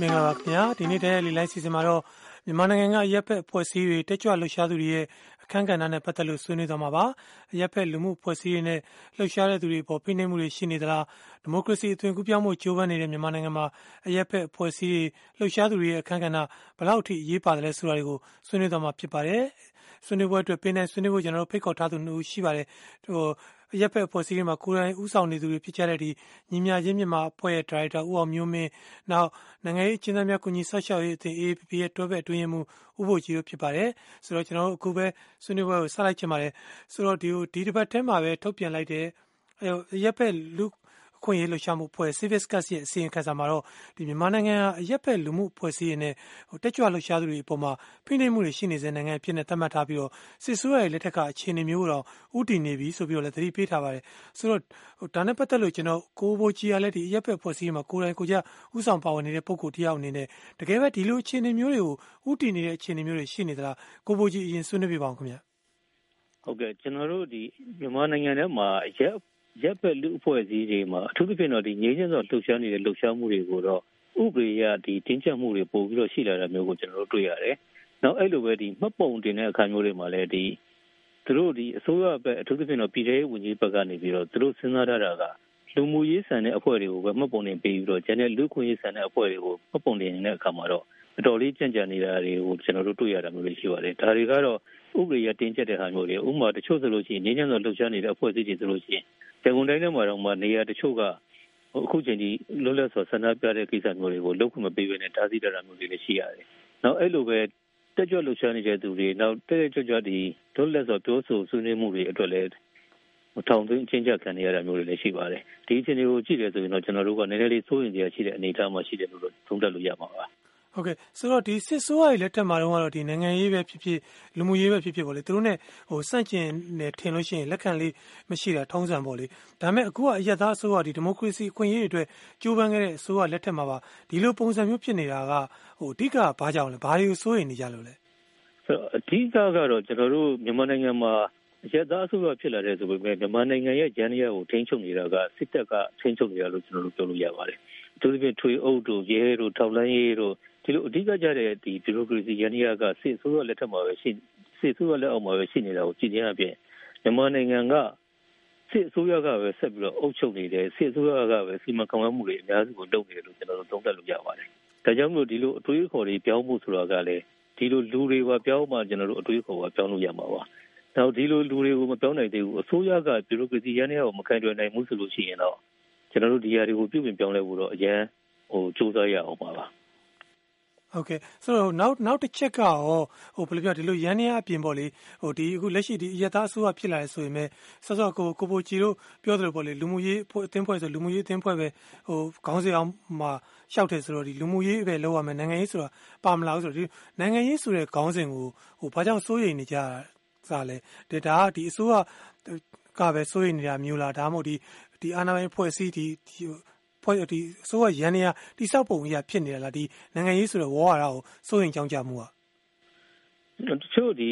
မင်္ဂလာပါခင်ဗျာဒီနေ့တည်းလေးလိုက်စီစဉ်မှာတော့မြန်မာနိုင်ငံကရပ်ဖက်ဖွဲ့စည်းတွေတက်ကြွလှုပ်ရှားသူတွေရဲ့အခမ်းကဏ္ဍနဲ့ပတ်သက်လို့ဆွေးနွေးသွားမှာပါရပ်ဖက်လူမှုဖွဲ့စည်းတွေနဲ့လှုပ်ရှားတဲ့သူတွေပေါ်ဖိနှိပ်မှုတွေရှိနေသလားဒီမိုကရေစီအသွင်ကူးပြောင်းမှုကြိုးပမ်းနေတဲ့မြန်မာနိုင်ငံမှာရပ်ဖက်ဖွဲ့စည်းတွေလှုပ်ရှားသူတွေရဲ့အခမ်းကဏ္ဍဘယ်လောက်ထိအရေးပါတယ်လဲဆိုတာတွေကိုဆွေးနွေးသွားမှာဖြစ်ပါတယ် ဆွေးနွေးပွဲအတွက် ပင်နိုင်ဆွေးနွေးဖို့ ကျွန်တော်တို့ ဖိတ်ခေါ်ထားသူနှုတ်ရှိပါတယ်ဟိုရက်ဖက် အဖွဲ့အစည်းတွေမှာ ကိုယ်တိုင်ဥဆောင်နေသူတွေ ဖြစ်ကြတဲ့ဒီညီမြချင်းမြန်မာအဖွဲ့ရဲ့ ဒါရိုက်တာ ဦးအောင်မျိုးမင်း နောက် နိုင်ငံရေး အကျဉ်းသားများကုညီဆော့ရှောက်ရေးအသင်း AAPP ရဲ့ တွဲဘက်အတွင်းမှုဥဖို့ကြီးတို့ ဖြစ်ပါတယ် ဆိုတော့ ကျွန်တော်တို့ အခုပဲ ဆွေးနွေးပွဲကိုဆက်လိုက်ချင်ပါတယ်ဆိုတော့ဒီဒီတစ်ပတ်ထဲမှာပဲ ထုတ်ပြန်လိုက်တဲ့ရက်ဖက် လူ ခွင့်ရေးလှုပ်ရှားမှုဖွဲ့ Civic Cast ရဲ့ အစီရင်ခံစာမှာတော့ဒီမြန်မာနိုင်ငံဟာ အရက်ဖက်လူမှုဖွဲ့စည်းရင်းနဲ့ဟိုတက်ကြွလှုပ်ရှားသူတွေအပေါ်မှာဖိနှိပ်မှုတွေ ရှိနေစေနိုင်ငံဖြစ်နေသတ်မှတ်ထားပြီးတော့စစ်ဆိုးရဲ့ လက်ထက်က အခြေအနေမျိုးတော့ဥတည်နေပြီဆိုပြီးတော့လည်း သတိပေးထားပါတယ် ဆိုတော့ဟိုဒါနဲ့ပတ်သက်လို့ကျွန်တော်ကိုဘိုကြီးကလည်းဒီအရက်ဖက်ဖွဲ့စည်းမှာ ကိုယ်တိုင်ကိုကြဥဆောင်ပါဝင်နေတဲ့ ပုံကိုတယောက်အနေနဲ့ တကယ်ပဲ ဒီလိုအခြေအနေမျိုးတွေကိုဥတည်နေတဲ့ အခြေအနေမျိုးတွေ ရှိနေသလား ကိုဘိုကြီးအရင်ဆွေးနွေးပြပါအောင်ခင်ဗျ ဟုတ်ကဲ့ ကျွန်တော်တို့ဒီမြန်မာနိုင်ငံထဲမှာရက် ရက်ဘက်လူအဖွဲ့အစည်းတွေမှာအထူးသဖြင့်တော့ဒီငြိမ်းချမ်းစွာလှုပ်ရှားနေတဲ့လှုပ်ရှားမှုတွေကိုတော့ဥပဒေရဒီတင်းကျပ်မှုတွေပို့ပြီးတော့ရှိလာတာမျိုးကိုကျွန်တော်တို့တွေ့ရတယ်။နောက်အဲ့လိုပဲဒီမှတ်ပုံတင်တဲ့အခါမျိုးတွေမှာလည်းဒီသူတို့ဒီအစိုးရဘက်အထူးသဖြင့်တော့ပြည်ထောင်ဝန်ကြီးဘက်ကနေပြီးတော့သူတို့စဉ်းစားထားတာကလူမှုရေးဆန်တဲ့အဖွဲ့တွေကိုပဲမှတ်ပုံတင်ပေးပြီးတော့ကျန်တဲ့လူခွင့်ရေးဆန်တဲ့အဖွဲ့တွေကိုမှတ်ပုံတင်နေတဲ့အခါမှာတော့အတော်လေးကြံ့ကြံ့နေတာတွေကိုကျွန်တော်တို့တွေ့ရတာမျိုးတွေရှိပါတယ်။ဒါတွေကတော့ဥပဒေရတင်းကျပ်တဲ့ဟာမျိုးတွေဥပမာတချို့ဆိုလို့ရှိရင်ငြိမ်းချမ်းစွာလှုပ်ရှားနေတဲ့အဖွဲ့အစည်းတွေဆိုလို့ရှိရင် ရန်ကုန်တိုင်းထဲမှာတော့မှနေရာတချို့ကအခုချိန်ဒီလွတ်လပ်စွာဆန္ဒပြတဲ့ကိစ္စမျိုးတွေကိုလောက်ခွင့်မပေးဘဲနဲ့တားဆီးတာမျိုးတွေလည်းရှိရတယ်။နောက်အဲ့လိုပဲတက်ကြွလှုပ်ရှားနေတဲ့သူတွေနောက်တက်ကြွကြွဒီလွတ်လပ်စွာပြောဆိုဆွေးနွေးမှုတွေအတွက်လည်းထောင်သွင်းချင်းချခံနေရတာမျိုးတွေလည်းရှိပါတယ်။ဒီအခြေအနေကိုကြည့်တယ်ဆိုရင်တော့ကျွန်တော်တို့ကနည်းနည်းလေးစိုးရင်စရာရှိတဲ့အနေအထားမှာရှိတယ်လို့သုံးသပ်လို့ရမှာပါ။ ဟုတ်ကဲ့ဆိုတော့ဒီစစ်ဆိုးရလက်ထက်မှာတော့ဒီနိုင်ငံရေးပဲဖြစ်ဖြစ်လူမှုရေးပဲဖြစ်ဖြစ်ပေါ့လေသူတို့ ਨੇ ဟိုစန့်ကျင်နေထင်လို့ရှိရင်လက်ခံလေးမရှိတာထုံးစံပေါ့လေဒါပေမဲ့အခုကအယက်သားအစိုးရဒီဒီမိုကရေစီအခွင့်အရေးတွေအတွက်ကြိုးပမ်းခဲ့တဲ့အစိုးရလက်ထက်မှာပါဒီလိုပုံစံမျိုးဖြစ်နေတာကဟိုအဓိကဘာကြောင့်လဲဘာတွေကိုစိုးရိမ်နေကြလို့လဲဆိုတော့အဓိကကတော့ကျွန်တော်တို့မြန်မာနိုင်ငံမှာရသားအစိုးရဖြစ်လာတဲ့ဆိုပေမဲ့မြန်မာနိုင်ငံရဲ့ဂျန်နီယာကိုထိန်းချုပ်နေတာကစစ်တပ်ကထိန်းချုပ်နေတာလို့ကျွန်တော်တို့ပြောလို့ရပါတယ်။သူတို့ပြထွေအုပ်တို့ရဲတို့ထောက်လန်းရေးတို့ ဒီလိုအဓိကကြတဲ့ဒီဘီရိုကရေစီယန္တရားကစစ်ဆိုးရလက်ထက်မှာပဲရှိစစ်ဆိုးရလက်အောက်မှာပဲရှိနေတာကိုကြည့်ခြင်းအပြင်မြန်မာနိုင်ငံကစစ်အစိုးရကပဲဆက်ပြီးတော့အုပ်ချုပ်နေတယ်စစ်အစိုးရကပဲစီမံခန့်ခွဲမှုတွေအများစုကိုလုပ်နေတယ်လို့ကျွန်တော်တို့သုံးသပ်လို့ရပါတယ်။ဒါကြောင့်မို့ဒီလိုအတွေးအခေါ်တွေပြောင်းဖို့ဆိုတာကလည်းဒီလိုလူတွေပါပြောင်းမှကျွန်တော်တို့အတွေးအခေါ်ပါပြောင်းလို့ရမှာပါ။နောက်ဒီလိုလူတွေကိုမပြောင်းနိုင်သေးဘူးအစိုးရကဘီရိုကရေစီယန္တရားကိုမခံတွယ်နိုင်ဘူးဆိုလို့ရှိရင်တော့ကျွန်တော်တို့ဒီဟာတွေကိုပြုပြင်ပြောင်းလဲဖို့တော့အရင်ဟိုစူးစမ်းရအောင်ပါပါ။ ဟုတ်ကဲ့ဆိုတော့နောက်နောက်တစ်ချက်ကရောဟိုဘယ်လိုပြောဒီလိုရန်နေရအပြင်ပေါ့လေဟိုဒီအခုလက်ရှိဒီအရသာအစိုးရဖြစ်လာတယ်ဆိုရင်ပဲဆော့ဆော့ကိုကိုပိုချီတို့ပြောသလိုပေါ့လေလူမှုရေးအသင်းဖွဲ့ဆိုလူမှုရေးအသင်းဖွဲ့ပဲဟိုခေါင်းစဉ်အောင်မှာရှောက်တယ်ဆိုတော့ဒီလူမှုရေးပဲလောက်ရမယ်နိုင်ငံရေးဆိုတာပါမလာဘူးဆိုတော့ဒီနိုင်ငံရေးဆိုတဲ့ခေါင်းစဉ်ကိုဟိုဘာကြောင့်စိုးရိမ်နေကြစားလဲဒါဒါကဒီအစိုးရကပဲစိုးရိမ်နေတာမျိုးလားဒါမှမဟုတ်ဒီဒီအာဏာပိုင်ဖွဲ့စည်းဒီ ဖွဲ့ဒီအစိုးရရန်နေရတိဆောက်ပုံကြီးဖြစ်နေရလားဒီနိုင်ငံရေးဆိုတဲ့ဝေါ်ရတာကိုစိုးရင်ကြောင်းကြမှုอ่ะတချို့ဒီ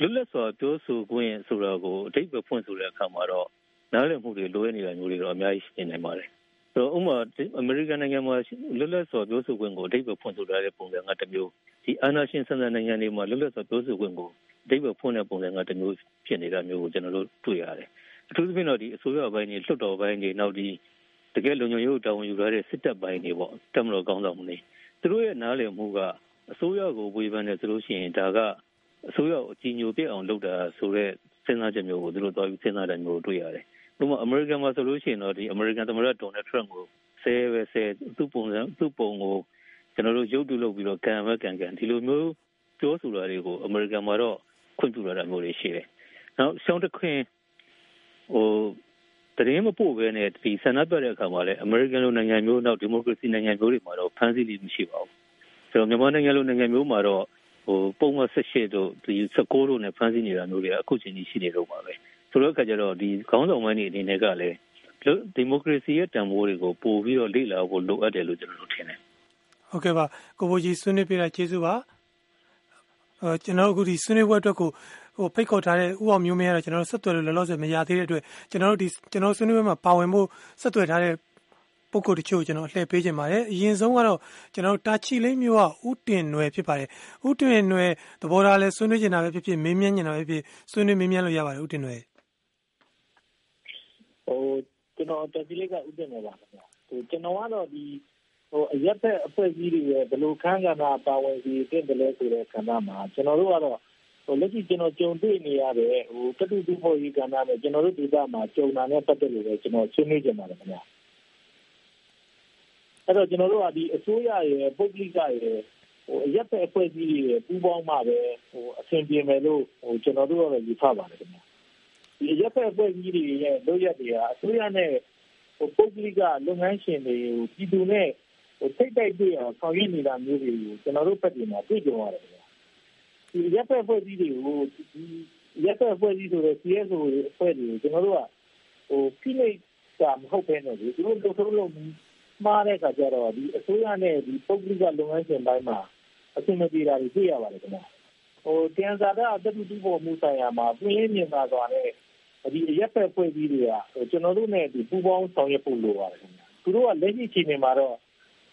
လွတ်လပ်စွာပြောဆိုခွင့်ဆိုတော့ကိုအတိတ်ပဲဖွင့်ဆိုတဲ့အခါမှာတော့နားလည်မှုတွေလိုရနေတာမျိုးတွေတော့အများကြီးရှိနေနိုင်ပါတယ်။ဆိုတော့ဥပမာအမေရိကန်နိုင်ငံမှာလွတ်လပ်စွာပြောဆိုခွင့်ကိုအတိတ်ပဲဖွင့်ဆိုထားတဲ့ပုံစံကတစ်မျိုးဒီအာနာရှင်ဆန်ဆန်နိုင်ငံတွေမှာလွတ်လပ်စွာပြောဆိုခွင့်ကိုအတိတ်ပဲဖွင့်တဲ့ပုံစံကတစ်မျိုးဖြစ်နေတာမျိုးကိုကျွန်တော်တို့တွေ့ရတယ်။အထူးသဖြင့်တော့ဒီအစိုးရဘိုင်းတွေလွှတ်တော်ဘိုင်းတွေနောက်ဒီ တကယ်လုံခြုံရေးတာဝန်ယူရတဲ့စစ်တပ်ပိုင်းတွေပေါ့တမလို့ကောင်းဆောင်မှုတွေသူတို့ရဲ့နားလည်မှုကအစိုးရကိုဝေဖန်တယ်ဆိုလို့ရှိရင်ဒါကအစိုးရကိုအကြည်ညိုပြအောင်လုပ်တာဆိုတော့စဉ်းစားချက်မျိုးကိုသူတို့တော်ပြီးစဉ်းစားတယ်မျိုးတွေ့ရတယ်။ဥပမာအမေရိကန်မှာဆိုလို့ရှိရင်တော့ဒီအမေရိကန်သမ္မတဒေါ်နယ်ထရန့်ကိုဆဲပဲဆဲသူ့ပုံစံသူ့ပုံကိုကျွန်တော်တို့ရုပ်တုလုပ်ပြီးတော့ကံပဲကံကံဒီလိုမျိုးပြောဆိုတာတွေကိုအမေရိကန်မှာတော့ခွင့်ပြုလာတာမျိုးတွေရှိတယ်။နောက်ရှောင်းတခွင်ဟို သတင်းမပို့ဘဲနဲ့ဒီဆန္ဒပြတဲ့အခါမှာလည်းအမေရိကန်လိုနိုင်ငံမျိုးနောက်ဒီမိုကရေစီနိုင်ငံမျိုးတွေမှာတော့ဖမ်းဆီးလို့မရှိပါဘူး။ဆိုတော့မြန်မာနိုင်ငံလိုနိုင်ငံမျိုးမှာတော့ဟိုပုံမှန်၁၈တို့ဒီ16တို့နဲ့ဖမ်းဆီးနေတာမျိုးတွေအခုချိန်ကြီးရှိနေတော့ပါပဲ။ဆိုတော့အခါကျတော့ဒီခေါင်းဆောင်ပိုင်းတွေအနေနဲ့ကလည်းဒီမိုကရေစီရဲ့တန်ဖိုးတွေကိုပို့ပြီးတော့လေ့လာဖို့လိုအပ်တယ်လို့ကျွန်တော်တို့ထင်တယ်။ဟုတ်ကဲ့ပါကိုဘိုကြီးဆွေးနွေးပြတာကျေးဇူးပါ။အဲကျွန်တော်အခုဒီဆွေးနွေးပွဲအတွက်ကိုဟိုဖိတ်ခေါ်ထားတဲ့ဥအောင်မျိုးမင်းကတော့ကျွန်တော်တို့ဆက်သွယ်လို့လောလောဆယ်မရသေးတဲ့အတွက်ကျွန်တော်တို့ဒီကျွန်တော်ဆွေးနွေးပွဲမှာပါဝင်ဖို့ဆက်သွယ်ထားတဲ့ပုံကိုတချို့ကျွန်တော်အလှည့်ပေးခြင်းပါတယ်အရင်ဆုံးကတော့ကျွန်တော်တာချီလိမ့်မျိုးကဥတင်နွယ်ဖြစ်ပါတယ်ဥတင်နွယ်သဘောထားလဲဆွေးနွေးနေတာပဲဖြစ်ဖြစ်မေးမြန်းနေတာပဲဖြစ်ဆွေးနွေးမေးမြန်းလို့ရပါတယ်ဥတင်နွယ်ဟိုကျွန်တော်တာချီလိမ့်ကဥတင်နွယ်ပါခင်ဗျာဟိုကျွန်တော်ကတော့ဒီဟိုအရက်ဖက်အဖွဲ့အစည်းတွေရဲ့ဘယ်လိုခန်းကဏ္ဍပါဝင်စီတင်တယ်လဲဆိုတဲ့ခန္ဓာမှာကျွန်တော်တို့ကတော့ဟို လက်ရှိကျွန်တော်ကြုံတွေ့နေရတဲ့ဟိုတတုတူဖို့ရေးကဏ္ဍနဲ့ကျွန်တော်တို့ဒေသမှာကြုံတာနဲ့ပတ်သက်လို့ပဲကျွန်တော်ဆွေးနွေးကြပါတယ်ခင်ဗျာအဲ့တော့ကျွန်တော်တို့ကဒီအစိုးရရဲ့ပုဂ္ဂလိကရဲ့ဟိုအရက်ဖက်အဖွဲ့အစည်းတွေရဲ့ပူးပေါင်းမှပဲဟိုအဆင်ပြေမယ်လို့ဟိုကျွန်တော်တို့ကတော့ယူဆပါတယ်ခင်ဗျာဒီအရက်ဖက်အဖွဲ့အစည်းတွေရဲ့လုပ်ရက်တွေကအစိုးရနဲ့ဟိုပုဂ္ဂလိကလုပ်ငန်းရှင်တွေကိုပြည်သူနဲ့ဟိုစိတ်တိုက်တွေ့အောင်ဆောင်ရွက်နေတာမျိုးတွေကိုကျွန်တော်တို့ဘက်တွေမှာတွေ့ကြရတယ်ခင်ဗျာ ဒီရက်ဖက်အဖွဲ့အစည်းတွေကိုဒီရက်ဖက်အဖွဲ့အစည်းဆိုတဲ့ CSO အဖွဲ့တွေကိုကျွန်တော်တို့ကဟိုဖိနှိပ်တာမဟုတ်ဘဲနဲ့ဒီသူတို့လုပ်ထုတ်လို့မှားတဲ့အခါကျတော့ဒီအစိုးရနဲ့ဒီပုဂ္ဂလိကလုပ်ငန်းရှင်တိုင်းမှာအဆင်မပြေတာတွေတွေ့ရပါတယ်ခင်ဗျာဟိုတန်ဇာတာအတူတူပေါ်မှုဆိုင်ရာမှာပြင်းလင်းမြင်သာစွာနဲ့ဒီအရက်ဖက်ဖွဲ့စည်းတွေကကျွန်တော်တို့နဲ့ဒီပူးပေါင်းဆောင်ရွက်ဖို့လိုပါတယ်ခင်ဗျာသူတို့ကလက်ရှိအချိန်တွေမှာတော့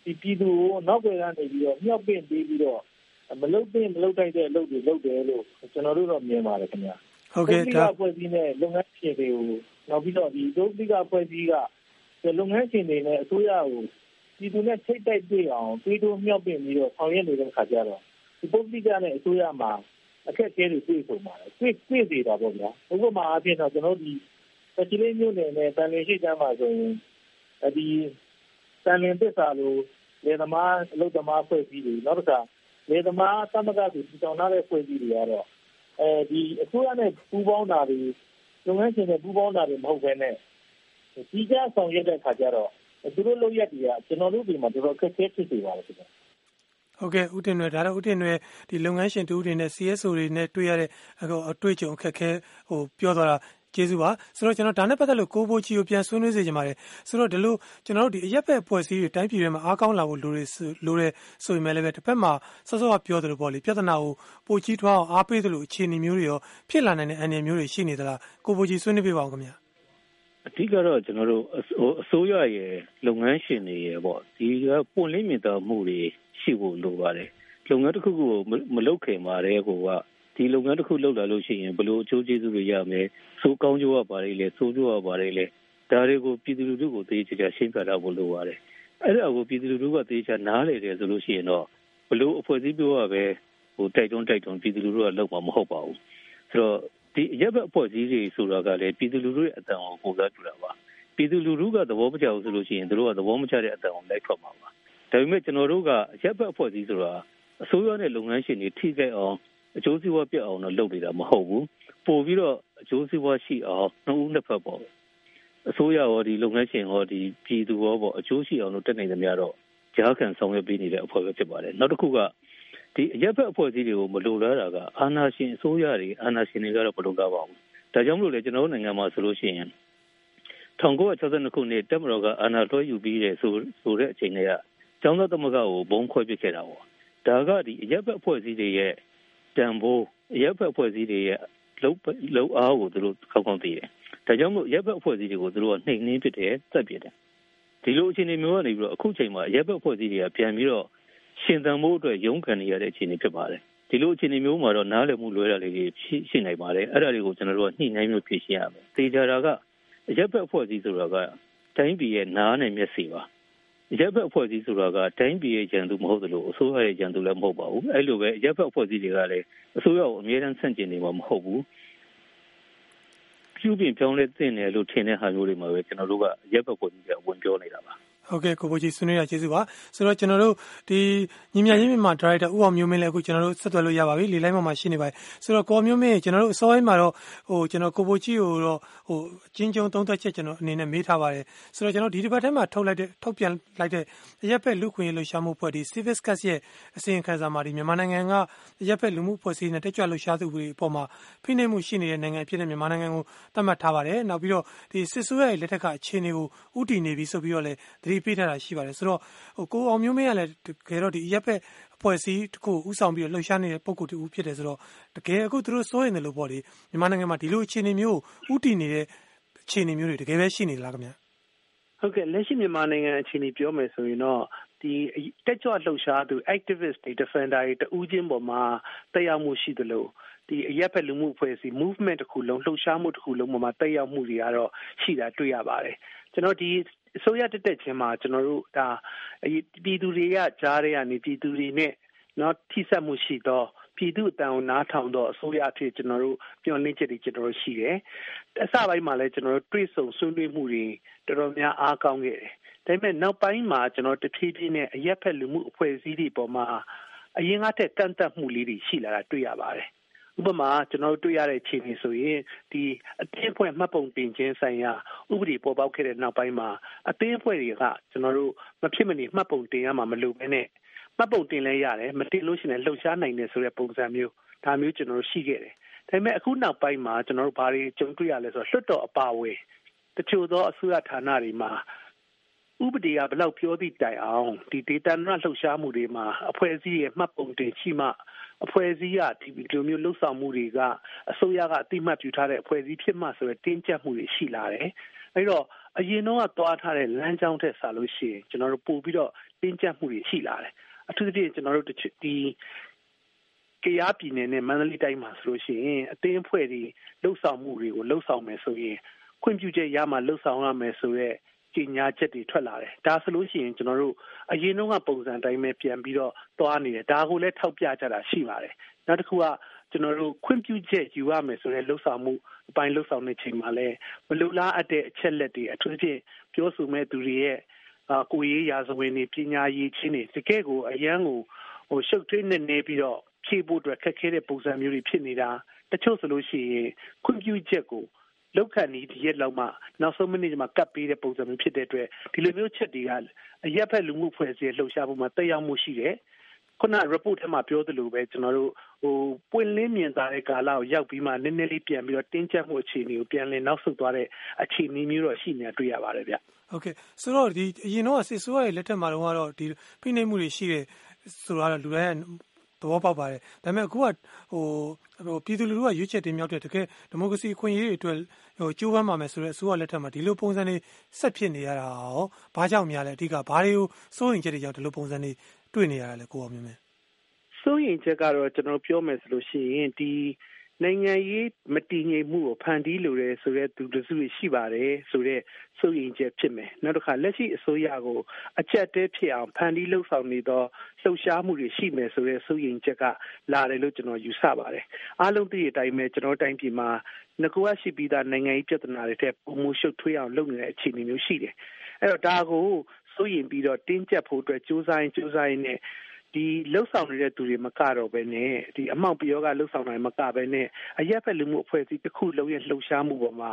ဒီပြည်သူကိုနောက်ွယ်ကနေပြီးတော့မြောက်ပင့်ပေးပြီးတော့ မလုတ်တင်မလုတ်တိုက်တဲ့အလုပ်တွေလုပ်တယ်လို့ကျွန်တော်တို့တော့မြင်ပါတယ်ခင်ဗျာဟုတ်ကဲ့ဒါဖွဲ့စည်းနဲ့လုပ်ငန်းရှင်တွေကိုနောက်ပြီးတော့ဒီဒုတိယဖွဲ့စည်းကလုပ်ငန်းရှင်တွေနဲ့အစိုးရကိုပြည်သူနဲ့ထိတ်တိုက်တွေ့အောင်တွေးတိုးမြောက်ပင့်ပြီးတော့ဆောင်ရွက်နေတဲ့ခါကျတော့ဒီပုဂ္ဂလိကနဲ့အစိုးရမှာအခက်အခဲတွေတွေ့ဆုံပါတယ်တွေ့တွေ့သေးတာပေါ့ဗျာဥပမာအဖြစ်တော့ကျွန်တော်ဒီပချီလေးမျိုးနယ်နဲ့တန်လင်းရှိကြမှာဆိုရင်ဒီတန်လင်းသစ္စာလိုလေသမားအလုပ်သမားဖွဲ့စည်းတွေနောက်တစ်ခါ လေသမားသမဂ္ဂတွေပြည်တော်တဲ့ဖွဲ့စည်းတွေကတော့အဲဒီအစိုးရနဲ့ပူးပေါင်းတာတွေလုပ်ငန်းရှင်တွေပူးပေါင်းတာတွေမဟုတ်ဘဲနဲ့ဒီကြဆောင်ရွက်တဲ့ခါကျတော့သူတို့လုပ်ရက်တွေကကျွန်တော်တို့ဒီမှာတော်တော်ခက်ခဲဖြစ်နေပါတယ်ခင်ဗျဟုတ်ကဲ့ဦးတင်ရွယ်ဒါတော့ဦးတင်ရွယ်ဒီလုပ်ငန်းရှင်တူတွေနဲ့ CSO တွေနဲ့တွေ့ရတဲ့အတွေ့အကြုံအခက်ခဲဟိုပြောသွားတာ ကျေးဇူးပါဆိုတော့ကျွန်တော်ဒါနဲ့ပတ်သက်လို့ကိုဘိုချီကိုပြန်ဆွေးနွေးစေချင်ပါတယ်ဆိုတော့ဒီလိုကျွန်တော်တို့ဒီအရက်ဖက်အဖွဲ့အစည်းတွေတိုင်းပြည်တွေမှာအားကောင်းလာဖို့လိုရလိုရဆိုရင်လည်းပဲတစ်ဖက်မှာစောစောကပြောသလိုပေါ့လေပြဿနာကိုပိုကြီးထွားအောင်အားပေးသလိုအခြေအနေမျိုးတွေရောဖြစ်လာနိုင်တဲ့အနေမျိုးတွေရှိနေသလားကိုဘိုချီဆွေးနွေးပြပါဦးခင်ဗျာအဓိကတော့ကျွန်တော်တို့အစိုးရရဲ့လုပ်ငန်းရှင်တွေရဲ့ပေါ့ဒီကပွင့်လင်းမြင်သာမှုတွေရှိဖို့လိုပါတယ်လုပ်ငန်းတစ်ခုခုကိုမလုပ်ခင်ပါတဲ့ကိုက ဒီလုပ်ငန်းတစ်ခုလုပ်လာလို့ရှိရင်ဘယ်လိုအကျိုးကျေးဇူးတွေရမယ်စိုးကောင်းကျိုးရပါတယ်လေစိုးကျိုးရပါတယ်လေဒါတွေကိုပြည်သူလူထုကိုသိချင်ချာရှင်းပြတာဖို့လိုပါတယ်အဲ့ဒါကိုပြည်သူလူထုကသိချာနားလေတယ်ဆိုလို့ရှိရင်တော့ဘလို့အဖွဲ့အစည်းပြောရပဲဟိုတိုက်တွန်းတိုက်တွန်းပြည်သူလူထုကလောက်မှာမဟုတ်ပါဘူးဆိုတော့ဒီရက်ဘက်အဖွဲ့အစည်းတွေဆိုတာကလည်းပြည်သူလူထုရဲ့အတန်ကိုပုံစားပြတာပါပြည်သူလူထုကသဘောမကျဘူးဆိုလို့ရှိရင်တို့ကသဘောမကျတဲ့အတန်ကိုလိုက်ထွက်မှာပါဒါပေမဲ့ကျွန်တော်တို့ကရက်ဘက်အဖွဲ့အစည်းဆိုတာအစိုးရနဲ့လုပ်ငန်းရှင်တွေထိခိုက်အောင် အကျိုးစီးပွားပြတ်အောင်တော့လုပ်နေတာမဟုတ်ဘူးပို့ပြီးတော့အကျိုးစီးပွားရှိအောင်နှစ်ဦးနှစ်ဖက်ပေါ့အစိုးရရောဒီလုပ်ငန်းရှင်ရောဒီပြည်သူရောပေါ့အကျိုးရှိအောင်လို့တက်နိုင်သမျှတော့ကြားခံဆောင်ရွက်ပေးနေတဲ့အဖွဲ့ပဲဖြစ်ပါတယ်နောက်တစ်ခုကဒီအရက်ဖက်အဖွဲ့အစည်းတွေကိုမလိုလားတာကအာဏာရှင်အစိုးရတွေအာဏာရှင်တွေကတော့မလိုလားပါဘူးဒါကြောင့်မလို့လေကျွန်တော်တို့နိုင်ငံမှာဆိုလို့ရှိရင်1962ခုနှစ်တက်မတော်ကအာဏာလွှဲယူပြီးတဲ့ဆိုဆိုတဲ့အချိန်တွေကကျောင်းသားသမဂ္ဂကိုဘုံခွဲပစ်ခဲ့တာပေါ့ဒါကဒီအရက်ဖက်အဖွဲ့အစည်းတွေရဲ့ တန်ဖိုးရက်ဖက်အဖွဲ့အစည်းတွေရဲ့လုံလုံအားကိုသူတို့ကောက်ကောက်သိတယ်ဒါကြောင့်မို့ရက်ဖက်အဖွဲ့အစည်းတွေကိုသူတို့ကနှိမ်နှင်းဖြစ်တယ်သက်ပြတယ်ဒီလိုအခြေအနေမျိုးကနေပြီးတော့အခုချိန်မှာရက်ဖက်အဖွဲ့အစည်းတွေကပြန်ပြီးတော့ရှင်သန်မှုအတွက်ရုန်းကန်နေရတဲ့အခြေအနေဖြစ်ပါတယ်ဒီလိုအခြေအနေမျိုးမှာတော့နားလည်မှုလွဲတာလေးတွေရှိနိုင်ပါတယ်အဲ့ဒါတွေကိုကျွန်တော်တို့ကညှိနှိုင်းမျိုးဖြေရှင်းရမယ်သေချာတာကအရက်ဖက်အဖွဲ့အစည်းဆိုတာကတိုင်းပြည်ရဲ့နားနဲ့မျက်စိပါ ရက်ဖက်အဖွဲ့အစည်းဆိုတာကတိုင်းပြည်ရဲ့ကြံသူမဟုတ်သလိုအစိုးရရဲ့ကြံသူလည်းမဟုတ်ပါဘူးအဲ့လိုပဲရက်ဖက်အဖွဲ့အစည်းတွေကလည်းအစိုးရကိုအမြဲတမ်းဆန့်ကျင်နေမှာမဟုတ်ဘူးပြုပြင်ပြောင်းလဲသင့်တယ်လို့ထင်တဲ့ဟာမျိုးတွေမှာပဲကျွန်တော်တို့ကရက်ဖက်ဖွဲ့စည်းကဝင်ပြောနေတာပါ ဟုတ်ကဲ့ကိုဘိုကြီးဆွေးနွေးရကျေးဇူးပါဆိုတော့ကျွန်တော်တို့ဒီညီမရင်းမြန်မာဒါရိုက်တာဦးအောင်မျိုးမင်းလည်းအခုကျွန်တော်တို့ဆက်သွယ်လို့ရပါပြီလေလိုင်းမှာရှိနေပါတယ်ဆိုတော့ကိုမျိုးမင်းကျွန်တော်တို့အစောပိုင်းမှာတော့ဟိုကျွန်တော်ကိုဘိုကြီးကိုတော့ဟိုအချင်းချင်းသုံးသက်ချက်ကျွန်တော်အနေနဲ့မေးထားပါတယ်ဆိုတော့ကျွန်တော်ဒီဒီဘက်ထဲမှာထုတ်လိုက်တဲ့ထုတ်ပြန်လိုက်တဲ့ရက်ဖက်လူခွင့်ရေးလှုပ်ရှားမှုဖွဲ့ဒီ Civic Cast ရဲ့အစီရင်ခံစာမှာဒီမြန်မာနိုင်ငံကရက်ဖက်လူမှုဖွဲ့စည်းနေတဲ့တက်ကြွလှုပ်ရှားသူတွေအပေါ်မှာဖိနှိပ်မှုရှိနေတဲ့နိုင်ငံဖြစ်တဲ့မြန်မာနိုင်ငံကိုသတ်မှတ်ထားပါတယ်နောက်ပြီးတော့ဒီစစ်ဆိုးရဲ့လက်ထက်ကအခြေအနေကိုဥတည်နေပြီဆိုပြီးတော့လည်းသတိပေးထားတာရှိပါတယ်ဆိုတော့ဟိုကိုအောင်မျိုးမင်းကလည်းတကယ်တော့ဒီရက်ဖက်အဖွဲ့အစည်းတစ်ခုဥဆောင်ပြီးတော့လှုပ်ရှားနေတဲ့ပုံကိုယ်တူဖြစ်တယ်ဆိုတော့တကယ်အခုသူတို့စိုးရင်တယ်လို့ပေါ့လေမြန်မာနိုင်ငံမှာဒီလိုအခြေအနေမျိုးဥတည်နေတဲ့အခြေအနေမျိုးတွေတကယ်ပဲရှိနေလားခင်ဗျဟုတ်ကဲ့လက်ရှိမြန်မာနိုင်ငံအခြေအနေပြောမယ်ဆိုရင်တော့ဒီတက်ကြွလှုပ်ရှားသူ activist တွေ defender တွေတူးချင်းပေါ်မှာတက်ရောက်မှုရှိသလိုဒီအရက်ဖက်လူမှုအဖွဲ့အစည်း movement တစ်ခုလုံးလှုပ်ရှားမှုတစ်ခုလုံးပေါ်မှာတက်ရောက်မှုတွေကတော့ရှိတာတွေ့ရပါတယ်ကျွန်တော်ဒီ အစိုးရတက်တက်ချင်းမှာကျွန်တော်တို့ဒါပြည်သူတွေကကြားရကနေပြည်သူတွေနဲ့နော်ထိစပ်မှုရှိတော့ပြည်သူအတန်ကိုနားထောင်တော့အစိုးရအဖြစ်ကျွန်တော်တို့ပြောင်းလဲချက်တွေကျွန်တော်တို့ရှိတယ်။အစပိုင်းမှာလည်းကျွန်တော်တို့တွေးဆုံဆွေးနွေးမှုတွေတော်တော်များအားကောင်းခဲ့တယ်။ဒါပေမဲ့နောက်ပိုင်းမှာကျွန်တော်တဖြည်းဖြည်းနဲ့အရက်ဖက်လူမှုအဖွဲ့အစည်းတွေပေါ်မှာအရင်ကတည်းကန့်သက်မှုလေးတွေရှိလာတာတွေ့ရပါတယ်။ ဥပမာကျွန်တော်တို့တွေ့ရတဲ့အခြေအနေဆိုရင်ဒီအသင်းအဖွဲ့မှတ်ပုံတင်ခြင်းဆိုင်ရာဥပဒေပေါ်ပေါက်ခဲ့တဲ့နောက်ပိုင်းမှာအသင်းအဖွဲ့တွေကကျွန်တော်တို့မဖြစ်မနေမှတ်ပုံတင်ရမှာမလိုဘဲနဲ့မှတ်ပုံတင်လဲရတယ်မတင်လို့ရှိရင်လှုပ်ရှားနိုင်တယ်ဆိုတဲ့ပုံစံမျိုးဒါမျိုးကျွန်တော်တို့ရှိခဲ့တယ်ဒါပေမဲ့အခုနောက်ပိုင်းမှာကျွန်တော်တို့ဘာတွေကြုံတွေ့ရလဲဆိုတော့လွှတ်တော်အပါအဝင်တချို့သောအစိုးရဌာနတွေမှာ ဥပဒေကဘယ်လောက်ပြောသည့်တိုင်အောင်ဒီဒေတာနာလှုပ်ရှားမှုတွေမှာအဖွဲ့အစည်းရဲ့မှတ်ပုံတင်ရှိမှအဖွဲ့အစည်းကဒီလိုမျိုးလှုပ်ဆောင်မှုတွေကအစိုးရကအတိမတ်ပြုထားတဲ့အဖွဲ့အစည်းဖြစ်မှဆိုရယ်တင်းကျပ်မှုတွေရှိလာတယ်အဲတော့အရင်တော့သွားထားတဲ့လမ်းကြောင်းထက်ဆလို့ရှိရင်ကျွန်တော်တို့ပို့ပြီးတော့တင်းကျပ်မှုတွေရှိလာတယ်အထူးသဖြင့်ကျွန်တော်တို့ဒီကရားပြည်နယ်နဲ့မန္တလေးတိုင်းမှာဆိုလို့ရှိရင်အသင်းအဖွဲ့တွေလှုပ်ဆောင်မှုတွေကိုလှုပ်ဆောင်မယ်ဆိုရင်ခွင့်ပြုချက်ရမှလှုပ်ဆောင်ရမယ်ဆိုတော့ကြီး ညာချက်တွေထွက်လာတယ်ဒါဆိုလို့ရှိရင်ကျွန်တော်တို့အရင်တုန်းကပုံစံတိုင်းပဲပြန်ပြီးတော့သွားနေတယ်ဒါကိုလည်းထောက်ပြကြတာရှိပါတယ်နောက်တစ်ခုကကျွန်တော်တို့ခွင့်ပြုချက်ယူရမယ်ဆိုတဲ့လှုပ်ဆောင်မှုအပိုင်းလှုပ်ဆောင်တဲ့ချိန်မှာလည်းမလူလားအပ်တဲ့အချက်လက်တွေအထူးသဖြင့်ပြောဆိုမဲ့သူတွေရဲ့အာကိုရေးရာဇဝင်တွေပညာရေးချင်းတွေတကယ်ကိုအရန်ကိုဟိုရှုပ်ထွေးနေနေပြီးတော့ဖြည့်ဖို့အတွက်ခက်ခဲတဲ့ပုံစံမျိုးတွေဖြစ်နေတာတချို့ဆိုလို့ရှိရင်ခွင့်ပြုချက်ကို လောက်ခံနေဒီရက်လောက်မှနောက်ဆုံးမိနစ်မှာကတ်ပေးတဲ့ပုံစံမျိုးဖြစ်တဲ့အတွက်ဒီလိုမျိုးချက်တွေကအရက်ဖက်လူမှုဖွဲ့စည်းလှုပ်ရှားဖို့မှာတက်ရောက်မှုရှိတယ်ခုန report ထဲမှာပြောသလိုပဲကျွန်တော်တို့ဟိုပွင့်လင်းမြင်သာတဲ့ကာလကိုရောက်ပြီးမှနည်းနည်းလေးပြန်ပြီးတော့တင်းကျပ်မှုအခြေအနေကိုပြန်လည်နောက်ဆုတ်သွားတဲ့အခြေအနေမျိုးတော့ရှိနေတာတွေ့ရပါတယ်ဗျဟုတ်ကဲ့ဆိုတော့ဒီအရင်တော့စစ်ဆိုးရဲ့လက်ထက်မှာတော့ဒီဖိနှိပ်မှုတွေရှိတယ်ဆိုတော့လူတိုင်း သဘောပေါက်ပါတယ် ဒါပေမဲ့ အခုကဟိုဟိုပြည်သူလူထုက ရွေးချယ်တင်မြှောက်တဲ့ တကယ်ဒီမိုကရေစီ အခွင့်အရေးတွေအတွက်ဟိုကြိုးပမ်းပါမယ်ဆိုတဲ့ အစိုးရလက်ထက်မှာ ဒီလိုပုံစံတွေ ဆက်ဖြစ်နေရတာရော ဘာကြောင့်များလဲ အဓိက ဘာတွေကို စိုးရင်ချက်တွေကြောင့် ဒီလိုပုံစံတွေ တွေ့နေရတာလဲ ကိုအောင်မြင်မယ်စိုးရင်ချက်ကတော့ ကျွန်တော် ပြောမယ်ဆိုလို့ရှိရင် ဒီ နိုင်ငံရေးမတည်ငြိမ်မှုကိုဖန်တီးလိုတယ်ဆိုတဲ့သူတစုရှိပါတယ်ဆိုတဲ့စိုးရင်ချက်ဖြစ်မယ်နောက်တစ်ခါလက်ရှိအစိုးရကိုအချက်တဲဖြစ်အောင်ဖန်တီးလှုပ်ဆောင်နေသောလှုပ်ရှားမှုတွေရှိမယ်ဆိုတဲ့စိုးရင်ချက်ကလာတယ်လို့ကျွန်တော်ယူဆပါတယ်အားလုံးသိတဲ့အတိုင်းပဲကျွန်တော်တိုင်းပြည်မှာငကူအရှိပြီးသားနိုင်ငံရေးပြဿနာတွေတဲ့ပုံမှုရှုပ်ထွေးအောင်လုပ်နေတဲ့အခြေအနေမျိုးရှိတယ်အဲ့တော့ဒါကိုစိုးရင်ပြီးတော့တင်းကျပ်ဖို့အတွက်စူးစမ်းစူးစမ်းရင်းနဲ့ ဒီလှုပ်ဆောင်နေတဲ့သူတွေမကတော့ပဲနဲ့ဒီအမောက်ပြောကလှုပ်ဆောင်နိုင်မကပဲနဲ့အရက်ဖက်လူမှုအဖွဲ့အစည်းတစ်ခုလုံးရဲ့လှုပ်ရှားမှုပေါ်မှာ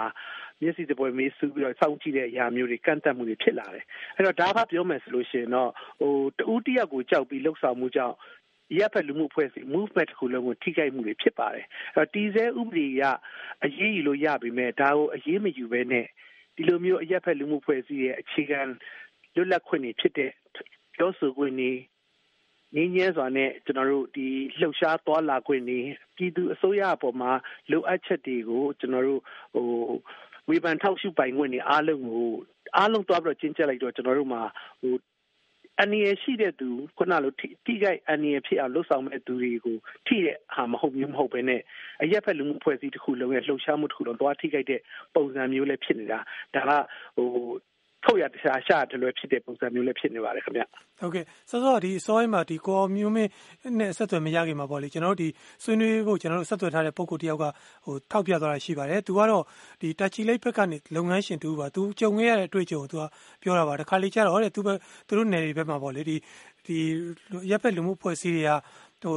မျက်စိတပွဲမေးဆူပြီးတော့စောင့်ကြည့်တဲ့အရာမျိုးတွေကန့်သက်မှုတွေဖြစ်လာတယ်အဲ့တော့ဒါကပြောမယ်ဆိုလို့ရှိရင်တော့ဟိုတူတယောက်ကိုကြောက်ပြီးလှုပ်ဆောင်မှုကြောင့်ရပ်ဖက်လူမှုအဖွဲ့အစည်း movement တစ်ခုလုံးကိုထိခိုက်မှုတွေဖြစ်ပါတယ်အဲ့တော့တီစဲဥပဒေကအရေးယူလို့ရပြီမဲ့ဒါကိုအရေးမယူဘဲနဲ့ဒီလိုမျိုးအရက်ဖက်လူမှုအဖွဲ့အစည်းရဲ့အခြေခံလွတ်လပ်ခွင့်တွေဖြစ်တဲ့ပြောဆိုခွင့်တွေ ငင်းညဲစွာနဲ့ကျွန်တော်တို့ဒီလှုပ်ရှားသွားလာခွင့်နေပြည်သူအစိုးရအပေါ်မှာလိုအပ်ချက်တွေကိုကျွန်တော်တို့ဟိုဝေဖန်ထောက်ရှုပိုင်ခွင့်နေအားလုံးကိုအားလုံးသွားပြီးတော့ကျင်းကျက်လိုက်တော့ကျွန်တော်တို့မှာဟိုအနေရရှိတဲ့သူခုနလိုတိကျအနေရဖြစ်အောင်လှုပ်ဆောင်မဲ့သူတွေကိုထိတဲ့ဟာမဟုတ်မျိုးမဟုတ်ပဲနဲ့အရက်ဖက်လူမှုဖွဲ့စည်းတစ်ခုလုံးရဲ့လှုပ်ရှားမှုတစ်ခုလုံးသွားထိခိုက်တဲ့ပုံစံမျိုးလည်းဖြစ်နေတာဒါကဟို ထုတ်ရတခြားရှာတယ်လို့ဖြစ်တဲ့ပုံစံမျိုးလည်းဖြစ်နေပါတယ်ခင်ဗျဟုတ်ကဲ့စောစောဒီအစောပိုင်းမှာဒီကိုမျိုးမင်းနဲ့ဆက်သွယ်မရခင်မှာပေါ့လေကျွန်တော်တို့ဒီဆွေးနွေးဖို့ကျွန်တော်တို့ဆက်သွယ်ထားတဲ့ပုံကိုတယောက်ကဟိုထောက်ပြသွားတာရှိပါတယ်သူကတော့ဒီတာချီလိတ်ဘက်ကနေလုပ်ငန်းရှင်တူပါသူကြုံခဲ့ရတဲ့အတွေ့အကြုံကိုသူကပြောတာပါတခါလေကျတော့တဲ့သူဘက်သူတို့နယ်တွေဘက်မှာပေါ့လေဒီဒီရက်ဖက်လူမှုဖွဲ့စည်းတွေကဟို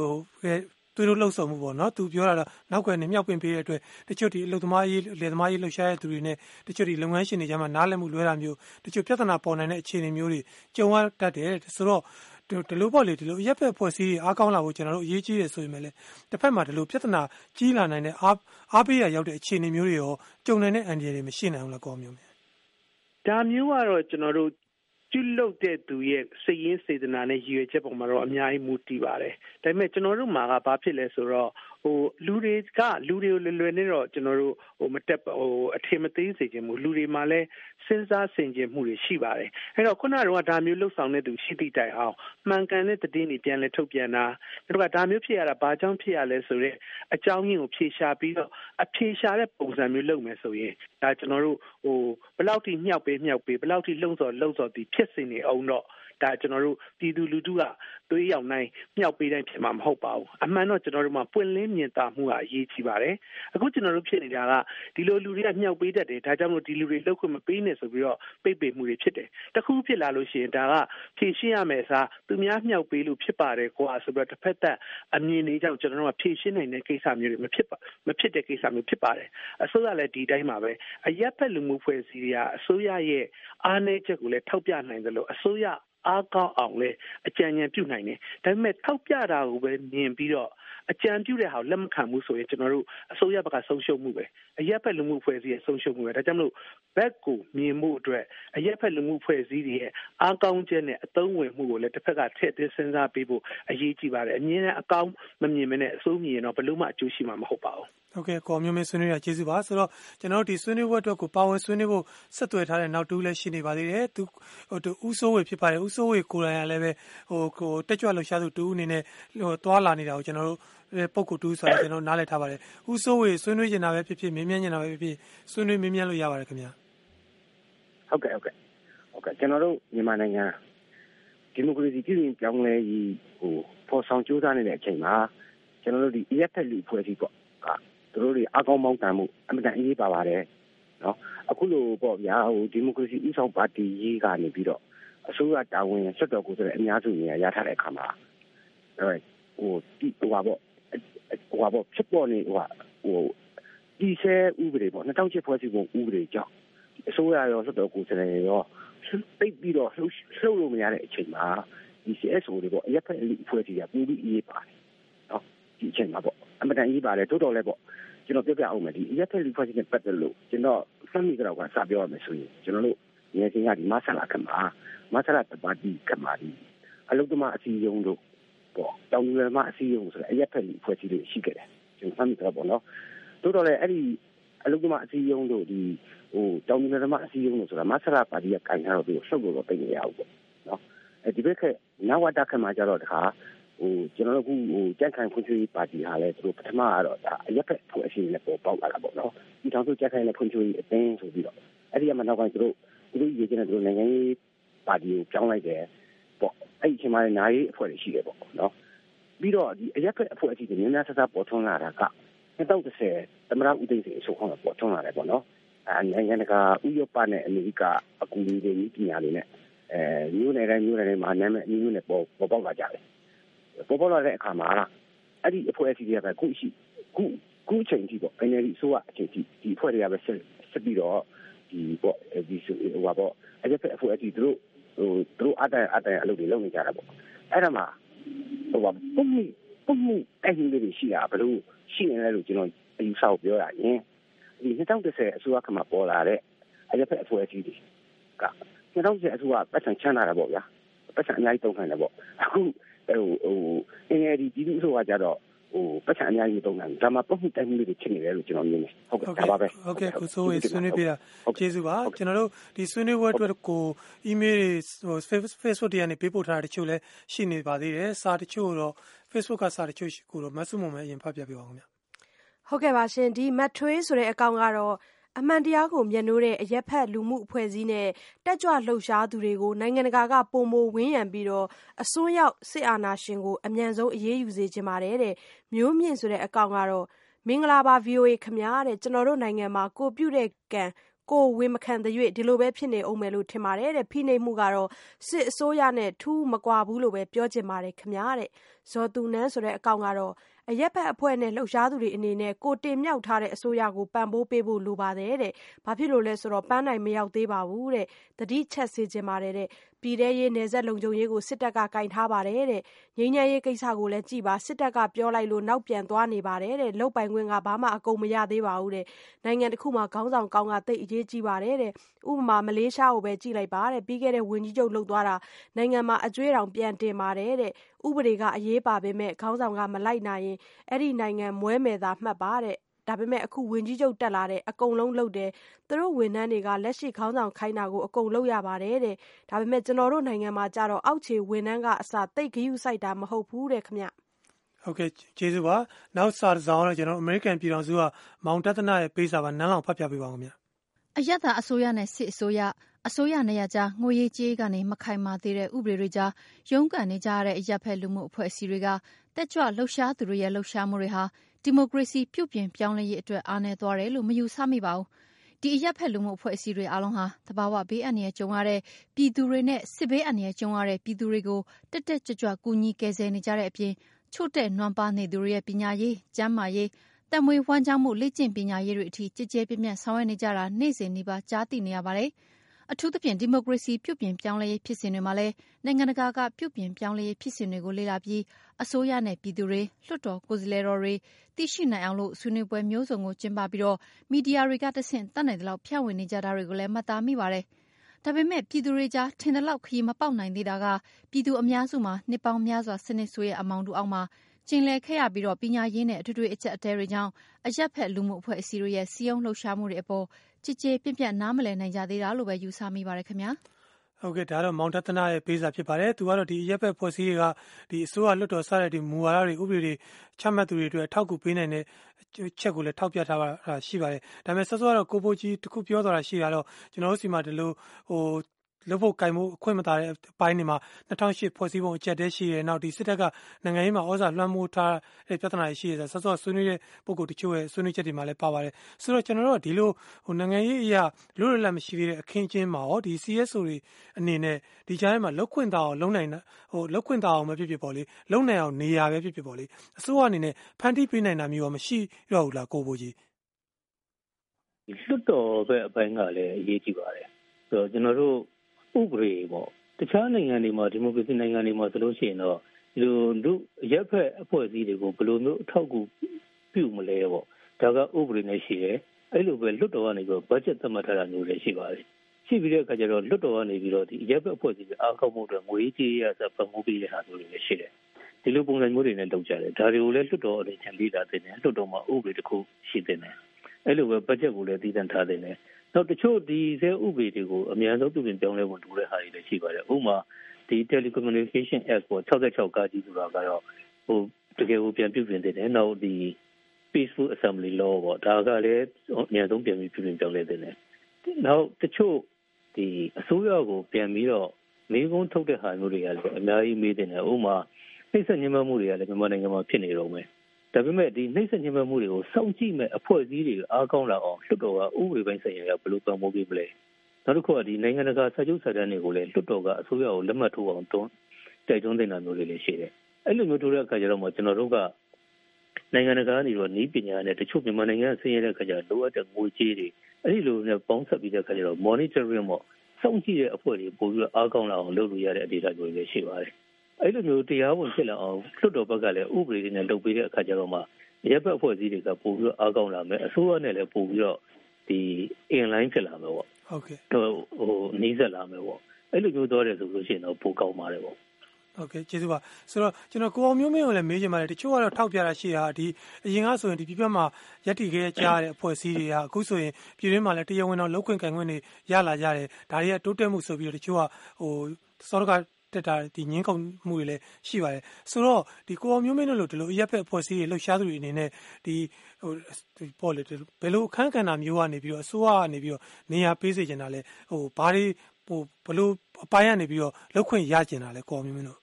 သူတို့လှုပ်ဆောင်မှုပေါ့နော်သူပြောတာတော့နောက်ွယ်နေမြောက်ပင်ပေးတဲ့အတွက်တချို့ဒီအလုပ်သမားရေးလယ်သမားရေးလှုပ်ရှားတဲ့သူတွေနဲ့တချို့ဒီလုပ်ငန်းရှင်တွေကြားမှာနားလည်မှုလွဲတာမျိုးတချို့ပြဿနာပေါ်နိုင်တဲ့အခြေအနေမျိုးတွေကြုံရတတ်တယ်ဆိုတော့ဒီလိုပေါ့လေဒီလိုရက်ဖက်ဖွဲ့စည်းအားကောင်းလာဖို့ကျွန်တော်တို့အရေးကြီးတယ်ဆိုရင်လည်းတစ်ဖက်မှာဒီလိုပြဿနာကြီးလာနိုင်တဲ့အားအားပေးရရောက်တဲ့အခြေအနေမျိုးတွေရောကြုံနိုင်တဲ့အန်ဒီတွေမရှိနိုင်ဘူးလားကောမျိုးမျိုးဒါမျိုးကတော့ကျွန်တော်တို့ ပြုလုပ်တဲ့သူရဲ့စိတ်ရင်းစေတနာနဲ့ရည်ရွယ်ချက်ပေါ်မှာတော့အများကြီးမူတည်ပါတယ်။ဒါပေမဲ့ကျွန်တော်တို့မှာကဘာဖြစ်လဲဆိုတော့ ဟဟိုလူတွေကလူတွေကိုလွယ်လွယ်နဲ့တော့ကျွန်တော်တို့ဟိုမတက်ဟိုအထင်မသေးစေခြင်းမူလူတွေမှာလည်းစဉ်းစားဆင်ခြင်မှုတွေရှိပါတယ်အဲ့တော့ခုနကတော့ဒါမျိုးလှုပ်ဆောင်တဲ့သူရှိသည့်တိုင်အောင်မှန်ကန်တဲ့သတင်းတွေပြန်လဲထုတ်ပြန်တာတို့ကဒါမျိုးဖြစ်ရတာဘာကြောင့်ဖြစ်ရလဲဆိုတော့အကြောင်းရင်းကိုဖြေရှာပြီးတော့အဖြေရှာတဲ့ပုံစံမျိုးလုပ်မယ်ဆိုရင်ဒါကျွန်တော်တို့ဟိုဘယ်လောက်ထိမြောက်ပေးမြောက်ပေးဘယ်လောက်ထိလုံစော်လုံစော်ဒီဖြစ်စင်နေအောင်တော့ ဒါကျွန်တော်တို့ပြည်သူလူထုကသွေးရောက်နိုင်မြောက်ပေးတိုင်းဖြစ်မှာမဟုတ်ပါဘူးအမှန်တော့ကျွန်တော်တို့မှာပွင့်လင်းမြင်သာမှုကအရေးကြီးပါတယ်အခုကျွန်တော်တို့ဖြစ်နေတာကဒီလိုလူတွေကမြောက်ပေးတတ်တယ်ဒါကြောင့်မို့ဒီလူတွေလောက်ခွင့်မပေးနဲ့ဆိုပြီးတော့ပိတ်ပင်မှုတွေဖြစ်တယ်တခုဖြစ်လာလို့ရှိရင်ဒါကဖြည့်ရှင်းရမယ်စားသူများမြောက်ပေးလို့ဖြစ်ပါတယ်ကွာဆိုပြီးတော့တစ်ဖက်သက်အမြင်လေးကြောင့်ကျွန်တော်တို့ကဖြည့်ရှင်းနိုင်တဲ့ကိစ္စမျိုးတွေမဖြစ်ပါမဖြစ်တဲ့ကိစ္စမျိုးဖြစ်ပါတယ်အစိုးရလည်းဒီတိုင်းပါပဲအရက်ဖက်လူမှုဖွဲ့စည်းတွေကအစိုးရရဲ့အားနည်းချက်ကိုလည်းထောက်ပြနိုင်တယ်လို့အစိုးရ အားကောင်းအောင်လဲအကြံဉာဏ်ပြုနိုင်တယ်ဒါပေမဲ့ထောက်ပြတာကိုပဲမြင်ပြီးတော့အကြံပြုတဲ့ဟာကိုလက်မခံဘူးဆိုရင်ကျွန်တော်တို့အစိုးရဘက်ကဆုံးရှုံးမှုပဲအရက်ဖက်လူမှုဖွဲ့စည်းရဲ့ဆုံးရှုံးမှုပဲဒါကြောင့်မလို့ဘက်ကိုမြင်မှုအတွက်အရက်ဖက်လူမှုဖွဲ့စည်းတွေရဲ့အားကောင်းခြင်းနဲ့အသုံးဝင်မှုကိုလည်းတစ်ဖက်ကထည့်သွင်းစဉ်းစားပေးဖို့အရေးကြီးပါတယ်အမြင်နဲ့အကောင်းမမြင်မနဲ့အစိုးမြင်တော့ဘယ်လို့မှအကျိုးရှိမှာမဟုတ်ပါဘူး ဟုတ်ကဲ့ကိုမျိုးမင်းဆွေးနွေးရကျေးဇူးပါဆိုတော့ကျွန်တော်တို့ဒီဆွေးနွေးပွဲအတွက်ကိုပါဝင်ဆွေးနွေးဖို့ဆက်သွယ်ထားတဲ့နောက်တူးလည်းရှိနေပါသေးတယ်သူဟိုဦးစိုးဝေဖြစ်ပါတယ်ဦးစိုးဝေကိုယ်တိုင်ကလည်းပဲဟိုကိုတက်ကြွလှရှားသူတူးအနေနဲ့ဟိုသွာလာနေတာကိုကျွန်တော်တို့ပုံကူတူးဆိုတော့ကျွန်တော်နားလည်ထားပါတယ်ဦးစိုးဝေဆွေးနွေးနေတာပဲဖြစ်ဖြစ်မင်းမြန်းနေတာပဲဖြစ်ဖြစ်ဆွေးနွေးမင်းမြန်းလို့ရပါတယ်ခင်ဗျာဟုတ်ကဲ့ဟုတ်ကဲ့ဟုတ်ကဲ့ကျွန်တော်တို့မြန်မာနိုင်ငံဒီမိုကရေစီပြည်ပြင်ပြောင်းလဲရေးဟိုပေါ်ဆောင်ကြိုးစားနေတဲ့အချိန်မှာကျွန်တော်တို့ဒီ EFF လူဖွဲ့စည်းပေါ့က သူတို့တွေအကောင်းမောင်းတန်မှုအမှန်တန်အရေးပါပါတယ်နော်အခုလိုပေါ့ဗျာဟိုဒီမိုကရေစီဥဆောင်ပါတီရေးကနေပြီးတော့အစိုးရတာဝန်ဆက်တော်ကိုဆိုတဲ့အများစုနေရာရထားတဲ့အခါမှာအဲဟိုဒီဟိုပါပေါ့ဟိုပါပေါ့ဖြစ်ပေါ်နေဟိုဟိုဒီဆဲဥပဒေပေါ့2008ဖွဲ့စည်းပုံဥပဒေကြောင့်အစိုးရရောဆက်တော်ကိုဆိုတဲ့ရောပိတ်ပြီးတော့လှုပ်လှုပ်လို့မရတဲ့အချိန်မှာဒီ CSO တွေပေါ့အရက်ဖက်အလိအဖွဲ့ကြီးကပူပြီးအေးပါတယ်နော်ဒီအချိန်မှာပေါ့အမှန်တန်အေးပါတယ်တိုးတော်လဲပေါ့ ကျွန်တော်ပြောပြအောင်မယ်ဒီအရက်ဖက်လိအဖွဲ့ကြီးနဲ့ပတ်သက်လို့ကျွန်တော်စမ်းမိကြတော့ကစပြောရမယ်ဆိုရင်ကျွန်တော်တို့ငယ်ချင်းကဒီမဆလာကမှာမဆလာတပါတီကမှာဒီအလုတ္တမအစည်းအရုံးတို့ပေါ့တောင်လူရမအစည်းအရုံးဆိုတဲ့အရက်ဖက်လိအဖွဲ့ကြီးတွေရှိခဲ့တယ်ကျွန်တော်စမ်းမိကြတော့ပေါ့နော်တိုးတော်လဲအဲ့ဒီအလုတ္တမအစည်းအရုံးတို့ဒီဟိုတောင်ပြည်နယ်မှာအစည်းအရုံးလို့ဆိုတာမဆရာပါတီကကင်ထားတော့သူလှုပ်လို့တော့ပြင်ရအောင်ပေါ့နော်အဲဒီဘက်ကနဝတခက်မှာကြတော့တခါ ဟိုကျွန်တော်တို့ဟိုကြက်ခိုင်ဖွံ့ဖြိုးရေးပါတီဟာလည်းသူတို့ပထမကတော့ဒါအရက်ဖက်ဖွဲ့အစည်းနဲ့ပေါ်ပေါက်လာတာပေါ့နော်ဒီတောင်စုကြက်ခိုင်နဲ့ဖွံ့ဖြိုးရေးအသင်းဆိုပြီးတော့အဲ့ဒီကမှနောက်ပိုင်းသူတို့သူတို့ရေးချင်တဲ့သူတို့နိုင်ငံရေးပါတီကိုပြောင်းလိုက်တယ်ပေါ့အဲ့ဒီအချိန်မှာနာရေးအဖွဲ့တွေရှိတယ်ပေါ့နော်ပြီးတော့ဒီအရက်ဖက်အဖွဲ့အစည်းတွေများများဆဆပေါ်ထွန်းလာတာက2010သမရဦးသိန်းစိန်အဆိုခေါင်းပေါ်ထွန်းလာတယ်ပေါ့နော်နိုင်ငံတကာဥရောပနဲ့အမေရိကအကူအညီတွေဤပညာတွေနဲ့အဲမျိုးနယ်တိုင်းမျိုးနယ်တိုင်းမှာနာမည်အမျိုးမျိုးနဲ့ပေါ်ပေါ်ပေါက်လာကြတယ် ပေါ်ပေါက်လာတဲ့အခါမှာအဲ့ဒီအဖွဲ့အစည်းတွေကခုရှိခုခုအချိန်ကြီးပေါ့ NLD ဆိုကအချိန်ကြီးဒီအဖွဲ့တွေကပဲဆက်ဆက်ပြီးတော့ဒီပေါ့ဒီဟိုပါပေါ့အဲ့ဒီအဖွဲ့အစည်းတို့ဟိုတို့အတိုင်းအတိုင်းအလုပ်တွေလုပ်နေကြတာပေါ့အဲ့ဒါမှာဟိုပါပုံမှုပုံမှုအဲ့ဒီလေးတွေရှိတာဘလို့ရှိနေလဲလို့ကျွန်တော်အယူဆကိုပြောရရင်ဒီ2010အစိုးရကမှပေါ်လာတဲ့အရက်ဖက်အဖွဲ့အစည်းတွေက2010အစိုးရပတ်စံချမ်းသာတာပေါ့ဗျာပတ်စံအများကြီးတုံးနိုင်တယ်ပေါ့အခု ဟိုဟိုအင်းဒီဒီအစိုးရကြတော့ဟိုပတ်စံအများကြီးတုံးနိုင်ဒါမှပုံမှုတိုင်းမှုတွေဖြစ်နေတယ်လို့ကျွန်တော်မြင်တယ်ဟုတ်ကဲ့ဒါပါပဲဟုတ်ကဲ့ကိုစိုးဝေဆွေးနွေးပြတာကျေးဇူးပါကျွန်တော်တို့ဒီဆွေးနွေးပွဲအတွက်ကို email တွေဟို Facebook တွေကနေပေးပို့ထားတာတချို့လည်းရှိနေပါသေးတယ်စာတချို့တော့ Facebook ကစာတချို့ကိုတော့မဆုမုံပဲအရင်ဖတ်ပြပေးပါဦးခင်ဗျာဟုတ်ကဲ့ပါရှင်ဒီမတ်ထွေးဆိုတဲ့အကောင့်ကတော့ အမှန်တရားကိုမျက်နှိုးတဲ့ အရက်ဖက် လူမှုအဖွဲ့အစည်းနဲ့ တက်ကြွလှုပ်ရှားသူတွေကို နိုင်ငံတကာကပုံမဝင်းရံပြီးတော့အစွန်းရောက် စစ်အာဏာရှင်ကို အမြန်ဆုံး အရေးယူစေချင်ပါတယ်တဲ့ မျိုးမြင့်ဆိုတဲ့ အကောင့်ကတော့ မင်္ဂလာပါ VOA ခမားတဲ့ ကျွန်တော်တို့နိုင်ငံမှာ ကိုပြုတ်တဲ့ကံ ကိုဝေမခံတဲ့၍ဒီလိုပဲ ဖြစ်နေအောင်မယ်လို့ ထင်ပါတယ်တဲ့ ဖိနှိပ်မှုကတော့ စစ်အစိုးရနဲ့ ထူးမကွာဘူးလို့ပဲ ပြောချင်ပါတယ်ခမားတဲ့ ဇော်သူနန်းဆိုတဲ့ အကောင့်ကတော့ အရက်ဖက်အဖွဲ့နဲ့ လှုပ်ရှားသူတွေအနေနဲ့ ကိုတင်မြောက်ထားတဲ့ အစိုးရကို ပံ့ပိုးပေးဖို့ လိုပါတယ်တဲ့။ဘာဖြစ်လို့လဲဆိုတော့ ပန်းနိုင်မရောက်သေးပါဘူးတဲ့။တတိချက်စေခြင်းပါတယ်တဲ့။ ပြည်ထဲရေး နယ်စက်လုံခြုံရေးကို စစ်တပ်ကကင်ထားပါတယ်တဲ့။ငြိမ်းချမ်းရေးကိစ္စကိုလည်း ကြည်ပါ စစ်တပ်က ပြောလိုက်လို့ နောက်ပြန်သွားနေပါတယ်တဲ့။လုတ်ပိုင်ခွင့်က ဘာမှ အကုန်မရသေးပါဘူးတဲ့။နိုင်ငံတစ်ခုမှာ ခေါင်းဆောင်ကောင်းကတိတ်အရေးကြီးပါတယ်တဲ့။ဥပမာ မလေးရှားကိုပဲ ကြည့်လိုက်ပါတဲ့။ပြီးခဲ့တဲ့ ဝန်ကြီးချုပ်လှုပ်သွားတာ နိုင်ငံမှာ အကျွေးတောင် ပြန်တင်ပါတယ်တဲ့။ဥပဒေက အရေးပါပေမဲ့ ခေါင်းဆောင်က မလိုက်နာရင် အဲ့ဒီနိုင်ငံ မွဲမယ်သာမှတ်ပါတဲ့ ဒါပေမဲ့အခုဝန်ကြီးချုပ်တက်လာတဲ့အကုန်လုံးလုပ်တယ်သူတို့ဝန်ထမ်းတွေကလက်ရှိခေါင်းဆောင်ခိုင်းတာကိုအကုန်လုပ်ရပါတယ်တဲ့ဒါပေမဲ့ကျွန်တော်တို့နိုင်ငံမှာကြတော့အောက်ခြေဝန်ထမ်းကအစတိတ်ဂယုစိုက်တာမဟုတ်ဘူးတဲ့ခင်ဗျဟုတ်ကဲ့ကျေးဇူးပါနောက်စာတစ်စောင်းတော့ကျွန်တော်အမေရိကန်ပြည်ထောင်စုကမောင်တသနာရဲ့ပေးစာပါနန်းလောင်ဖတ်ပြပေးပါဦးခင်ဗျအယက်သာအစိုးရနဲ့စစ်အစိုးရ အစိုးရနေရာကြား ငွေရေးကြေးကနေ မခိုင်မာသေးတဲ့ ဥပဒေတွေကြား ရုန်းကန်နေကြရတဲ့ အရက်ဖက် လူမှုအဖွဲ့အစည်းတွေက တက်ကြွလှုပ်ရှားသူတွေရဲ့ လှုပ်ရှားမှုတွေဟာ ဒီမိုကရေစီ ပြုပြင်ပြောင်းလဲရေးအတွက် အားနည်းသွားတယ်လို့ မယူဆမိပါဘူး။ဒီအရက်ဖက် လူမှုအဖွဲ့အစည်းတွေ အားလုံးဟာတဘာဝဘေးအန္တရာယ်ကြုံရတဲ့ ပြည်သူတွေနဲ့ စစ်ဘေးအန္တရာယ်ကြုံရတဲ့ ပြည်သူတွေကို တက်တက်ကြွကြွ ကူညီကယ်ဆယ်နေကြတဲ့အပြင် ချို့တဲ့နွမ်းပါနေသူတွေရဲ့ ပညာရေး ကျန်းမာရေးတက်မွေးဝမ်းကြောင်းမှု လေ့ကျင့်ပညာရေးတွေအထိကြည်ကြဲပြည့်ပြည့် ဆောင်ရွက်နေကြတာ နေ့စဉ်နှိပါကြားသိနေရပါတယ်။ အထူးသဖြင့် ဒီမိုကရေစီ ပြုပြင်ပြောင်းလဲရေးဖြစ်စဉ်တွေမှာလည်း နိုင်ငံတကာက ပြုပြင်ပြောင်းလဲရေးဖြစ်စဉ်တွေကို လေ့လာပြီး အစိုးရနဲ့ ပြည်သူတွေ၊လွှတ်တော်ကိုယ်စားလှယ်တော်တွေ သိရှိနိုင်အောင် ဆွေးနွေးပွဲမျိုးစုံကို ကျင်းပပြီး မီဒီယာတွေကတဆင့် တတ်နိုင်သလောက် ဖြန့်ဝေနေကြတာတွေကိုလည်း မှတ်သားမိပါတယ်။ဒါပေမဲ့ပြည်သူတွေကြား ထင်သလောက် ခရီးမပေါက်နိုင်သေးတာက ပြည်သူအများစုမှာ နှစ်ပေါင်းများစွာ စနစ်ဆိုးရဲ့ အမှောင်ထုအောက်မှာ ကျင်လည်ခဲ့ရပြီး ပညာရေးနဲ့ အထွေထွေ အကျပ်အတည်းတွေကြောင့် အရပ်ဘက် လူမှုအဖွဲ့အစည်းတွေရဲ့ စည်းရုံးလှုပ်ရှားမှုတွေအပေါ် ကျယ်ကျယ်ပြန့်ပြန့် နားမလည်နိုင်ကြသေးတာလို့ပဲ ယူဆမိပါတယ်ခင်ဗျာ။ဟုတ်ကဲ့ ဒါတော့ မောင်တသနာရဲ့ ပေးစာဖြစ်ပါတယ်။သူကတော့ဒီရက်ဘက်ဖွဲ့စည်းတွေကဒီအစိုးရ လွှတ်တော် စတဲ့ဒီမူဝါဒတွေ ဥပဒေတွေ ချမှတ်သူတွေအတွက်ထောက်ကူပေးနိုင်တဲ့ချက်ကိုလည်း ထောက်ပြထားတာ ရှိပါတယ်။ဒါပေမဲ့ဆော့ဆော့ကတော့ ကိုပိုကြီးတခုပြောသွားတာ ရှိတာတော့ ကျွန်တော်တို့စီမှာ ဒီလိုဟို လုပ်ဖို့ကိုင်ဖို့အခွင့်မသာတဲ့အပိုင်းတွေမှာ2008ဖွဲ့စည်းပုံအချက်တည်းရှိရဲနောက်ဒီစစ်တပ်ကနိုင်ငံရေးမှာဩဇာလွှမ်းမိုးထားတဲ့ပြဿနာတွေရှိရဲဆိုတော့ဆော့ဆော့ဆွေးနွေးတဲ့ပုံကိုတချို့ရဲ့ဆွေးနွေးချက်တွေမှာလည်းပါပါတယ်ဆိုတော့ကျွန်တော်တို့ကဒီလိုဟိုနိုင်ငံရေးအရာလွတ်လပ်မရှိသေးတဲ့အခင်းကျင်းမှာရောဒီ CSO တွေအနေနဲ့ဒီကြားထဲမှာလောက်ခွင့်တာအောင်လုံနိုင်ဟိုလောက်ခွင့်တာအောင်မဖြစ်ဖြစ်ပေါ့လေလုံနိုင်အောင်နေရပဲဖြစ်ဖြစ်ပေါ့လေအစိုးရအနေနဲ့ဖန်တီးပေးနိုင်တာမျိုးရောမရှိတော့ဘူးလားကိုဘိုးကြီးလွတ်တော်ပဲအပိုင်းကလည်းအရေးကြီးပါတယ်ဆိုတော့ကျွန်တော်တို့ ဥပဒေပေါ့တခြားနိုင်ငံတွေမှာဒီမိုကရေစီနိုင်ငံတွေမှာဆိုလို့ရှိရင်တော့ဒီလိုလူရက်ဖက်အဖွဲ့အစည်းတွေကိုဘယ်လိုမျိုးအထောက်အကူပြုမလဲပေါ့ဒါကဥပဒေနဲ့ရှိတယ်အဲ့လိုပဲလွတ်တော်ကနေပြီးဘတ်ဂျက်သတ်မှတ်ထားတာမျိုးလည်းရှိပါတယ်ရှိပြီးတဲ့အခါကျတော့လွတ်တော်ကနေပြီးတော့ဒီရက်ဖက်အဖွဲ့အစည်းတွေအားကောင်းမှုအတွက်ငွေကြေးရစပတ်မှုပေးတဲ့ဟာမျိုးတွေလည်းရှိတယ်ဒီလိုပုံစံမျိုးတွေနဲ့လုပ်ကြတယ်ဒါတွေကိုလည်းလွတ်တော်အနေနဲ့လေ့လာသင့်တယ်လွတ်တော်မှာဥပဒေတစ်ခုရှိသင့်တယ်အဲ့လိုပဲဘတ်ဂျက်ကိုလည်းတည်တံ့ထားသင့်တယ် နောက်တချို့ဒီဇဲဥပဒေတွေကိုအများဆုံးပြုပြင်ပြောင်းလဲဖို့လိုတဲ့ဟာတွေလည်းရှိပါတယ်ဥပမာဒီ telecommunication act ပေါ်66ကားကြီးဆိုတာကတော့ဟိုတကယ်ကိုပြန်ပြုပြင်နေတယ်နောက်ဒီ peaceful assembly law ပေါ့ဒါကလည်းအများဆုံးပြန်ပြီးပြုပြင်ပြောင်းလဲနေတယ်နောက်တချို့ဒီအစိုးရကိုပြန်ပြီးတော့မိကုန်းထုတ်တဲ့ဟာမျိုးတွေကလည်းအများကြီးမေးတယ်ဥပမာနှိမ့်ဆက်ညှဉ်းပန်းမှုတွေကလည်းမြန်မာနိုင်ငံမှာဖြစ်နေတော့မယ် ဒါပေမဲ့ဒီနှိမ့်ဆက်ညှဉ်းပန်းမှုတွေကိုစောင့်ကြည့်မဲ့အဖွဲ့အစည်းတွေအားကောင်းလာအောင်လွှတ်တော်ကဥပဒေပိုင်းဆိုင်ရာကဘယ်လိုပံ့ပိုးပေးမလဲနောက်တစ်ခုကဒီနိုင်ငံတကာစာချုပ်စာတမ်းတွေကိုလည်းလွှတ်တော်ကအစိုးရကိုလက်မှတ်ထိုးအောင်တွန်းတိုက်တွန်းနေတာမျိုးတွေလည်းရှိတယ်အဲ့လိုမျိုးထိုးတဲ့အခါကျတော့မှကျွန်တော်တို့ကနိုင်ငံတကာကနေတော့ဤပညာနဲ့တချို့မြန်မာနိုင်ငံဆင်းရဲတဲ့အခါကျတော့လိုအပ်တဲ့ငွေကြေးတွေအဲ့ဒီလိုနဲ့ပေါင်းဆက်ပြီးတဲ့အခါကျတော့ monitoring ပေါ့စောင့်ကြည့်တဲ့အဖွဲ့တွေပို့ပြီးတော့အားကောင်းလာအောင်လုပ်လို့ရတဲ့အနေအထားမျိုးတွေရှိပါတယ် အဲ့လိုမျိုးတရားဝင်ဖြစ်လာအောင်လွှတ်တော်ဘက်ကလည်းဥပဒေတွေနဲ့လုပ်ပေးတဲ့အခါကျတော့မှရပ်ဘက်အဖွဲ့အစည်းတွေကပို့ပြီးတော့အားကောင်းလာမယ်အစိုးရနဲ့လည်းပို့ပြီးတော့ဒီ inline ဖြစ်လာမယ်ပေါ့ဟုတ်ကဲ့ဟိုဟိုနှီးဆက်လာမယ်ပေါ့အဲ့လိုမျိုးသွားတယ်ဆိုလို့ရှိရင်တော့ပိုကောင်းပါတယ်ပေါ့ဟုတ်ကဲ့ကျေးဇူးပါဆိုတော့ကျွန်တော်ကိုအောင်မျိုးမင်းကိုလည်းမေးချင်ပါတယ်တချို့ကတော့ထောက်ပြတာရှိတာဒီအရင်ကဆိုရင်ဒီပြပြမှာရက်တီခဲ့ကြားတဲ့အဖွဲ့အစည်းတွေကအခုဆိုရင်ပြည်တွင်းမှာလည်းတရားဝင်တော့လောက်ခွင့်ကန်ခွင့်တွေရလာကြတယ်ဒါတွေကတိုးတက်မှုဆိုပြီးတော့တချို့ကဟိုစောက တက်တာဒီငင်းကုန်မှုတွေလည်းရှိပါတယ်ဆိုတော့ဒီကိုအောင်မျိုးမင်းတို့လိုဒီလိုအရက်ဖက်အဖွဲ့အစည်းတွေလှုပ်ရှားသူတွေအနေနဲ့ဒီဟိုပေါ်လေဘယ်လိုအခန်းကဏ္ဍမျိုးကနေပြီးတော့အစိုးရကနေပြီးတော့နေရာပေးစေချင်တာလဲဟိုဘာတွေဟိုဘလို့အပိုင်းကနေပြီးတော့လောက်ခွင့်ရကျင်တာလဲကိုအောင်မျိုးမင်းတို့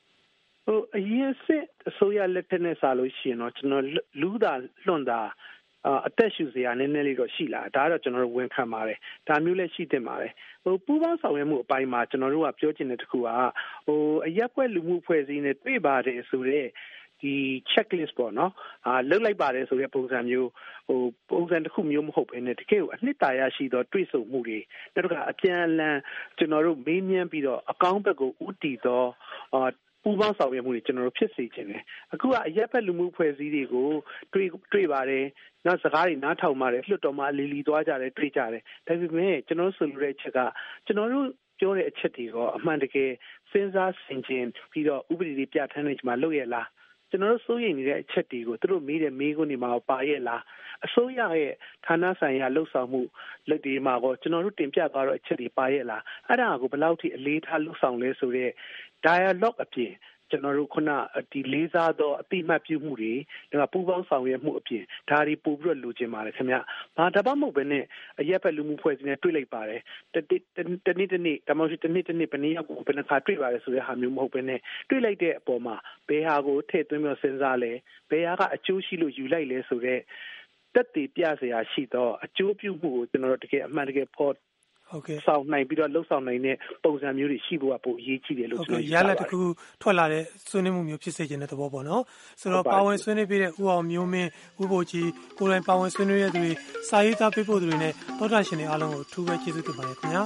ဟိုအရင်စစ်အစိုးရလက်ထက်နဲ့စားလို့ရှိရင်တော့ကျွန်တော်လူးတာလွန်တာ အသက်ရှူစရာနည်းနည်းလေးတော့ရှိလာဒါကတော့ကျွန်တော်တို့ဝန်ခံပါတယ်ဒါမျိုးလည်းရှိတင်ပါတယ်ဟိုပူးပေါင်းဆောင်ရွက်မှုအပိုင်းမှာကျွန်တော်တို့ကပြောချင်တဲ့တစ်ခုကဟိုအရက်ပွဲလူမှုဖွဲ့စည်းနေတွေ့ပါတယ်ဆိုတော့ဒီ checklist ပေါ့နော်အာလုတ်လိုက်ပါတယ်ဆိုတဲ့ပုံစံမျိုးဟိုပုံစံတစ်ခုမျိုးမဟုတ်ဘဲနဲ့တကယ်ကိုအနှစ်သာရရှိသောတွေ့ဆုံမှုတွေနောက်တစ်ခါအပြန်အလှန်ကျွန်တော်တို့မေးမြန်းပြီးတော့အကောင့်ဘက်ကိုဥတည်သောအာ ပူးပေါင်းဆောင်ရွက်မှုတွေကျွန်တော်တို့ဖြစ်စေချင်တယ်အခုကအရက်ဖက်လူမှုဖွဲ့စည်းတွေကိုတွေ့တွေ့ပါတယ်နောက်စကားတွေနားထောင်ပါတယ်လွှတ်တော်မှာလီလီသွားကြတယ်တွေ့ကြတယ်ဒါပေမဲ့ကျွန်တော်ဆိုလိုတဲ့အချက်ကကျွန်တော်တို့ပြောတဲ့အချက်တွေကအမှန်တကယ်စဉ်းစားဆင်ခြင်ပြီးတော့ဥပဒေတွေပြဋ္ဌာန်းနေကြမှာလုပ်ရလား ကျွန်တော်တို့စိုးရိမ်နေတဲ့အချက်တွေကိုသူတို့မေးတဲ့မေးခွန်းတွေမှာပါရဲ့လားအစိုးရရဲ့ဌာနဆိုင်ရာလှုပ်ဆောင်မှုလက်တွေမှာကောကျွန်တော်တို့တင်ပြသွားတော့အချက်တွေပါရဲ့လားအဲ့ဒါကိုဘယ်လောက်ထိအလေးထားလှုပ်ဆောင်လဲဆိုတော့ dialogue အပြင် ကျွန်တော်တို့ခုနဒီလေးစားသောအတိမတ်ပြုမှုတွေဒါကပူပေါင်းဆောင်ရွက်မှုအပြင်ဒါတွေပို့ပြီးတော့လိုချင်ပါတယ်ခင်ဗျ။ဘာတပတ်မဟုတ်ပဲနဲ့အရက်ဖက်လူမှုဖွဲ့စည်းနေတွေ့လိုက်ပါတယ်။တတနေ့တနေ့ဒါမှမဟုတ်တနေ့တနေ့ဘယ်နည်းရောက်ဘယ်နှခါတွေ့ပါတယ်ဆိုတဲ့ဟာမျိုးမဟုတ်ပဲနဲ့တွေ့လိုက်တဲ့အပေါ်မှာဘယ်ဟာကိုထည့်သွင်းပြီးစဉ်းစားလဲဘယ်ဟာကအကျိုးရှိလို့ယူလိုက်လဲဆိုတော့တက်တည်ပြเสียရှိတော့အကျိုးပြုမှုကိုကျွန်တော်တို့တကယ်အမှန်တကယ်ဖော်ဟုတ်ကဲ့ ဆောင်နိုင်ပြီးတော့လှုပ်ဆောင်နိုင်တဲ့ပုံစံမျိုးတွေရှိဖို့ကပိုအရေးကြီးတယ်လို့ကျွန်တော်ရလက်တခုထွက်လာတဲ့ဆွေးနွေးမှုမျိုးဖြစ်စေခြင်းတဲ့သဘောပေါ့နော်ဆိုတော့ပါဝင်ဆွေးနွေးပြီးတဲ့ဥအောင်မျိုးမင်းဥပိုလ်ကြီးကိုယ်တိုင်ပါဝင်ဆွေးနွေးရတဲ့သူတွေစာရေးသားပေးဖို့သူတွေနဲ့တောတာရှင်တွေအားလုံးကိုအထူးပဲကျေးဇူးတင်ပါတယ်ခင်ဗျာ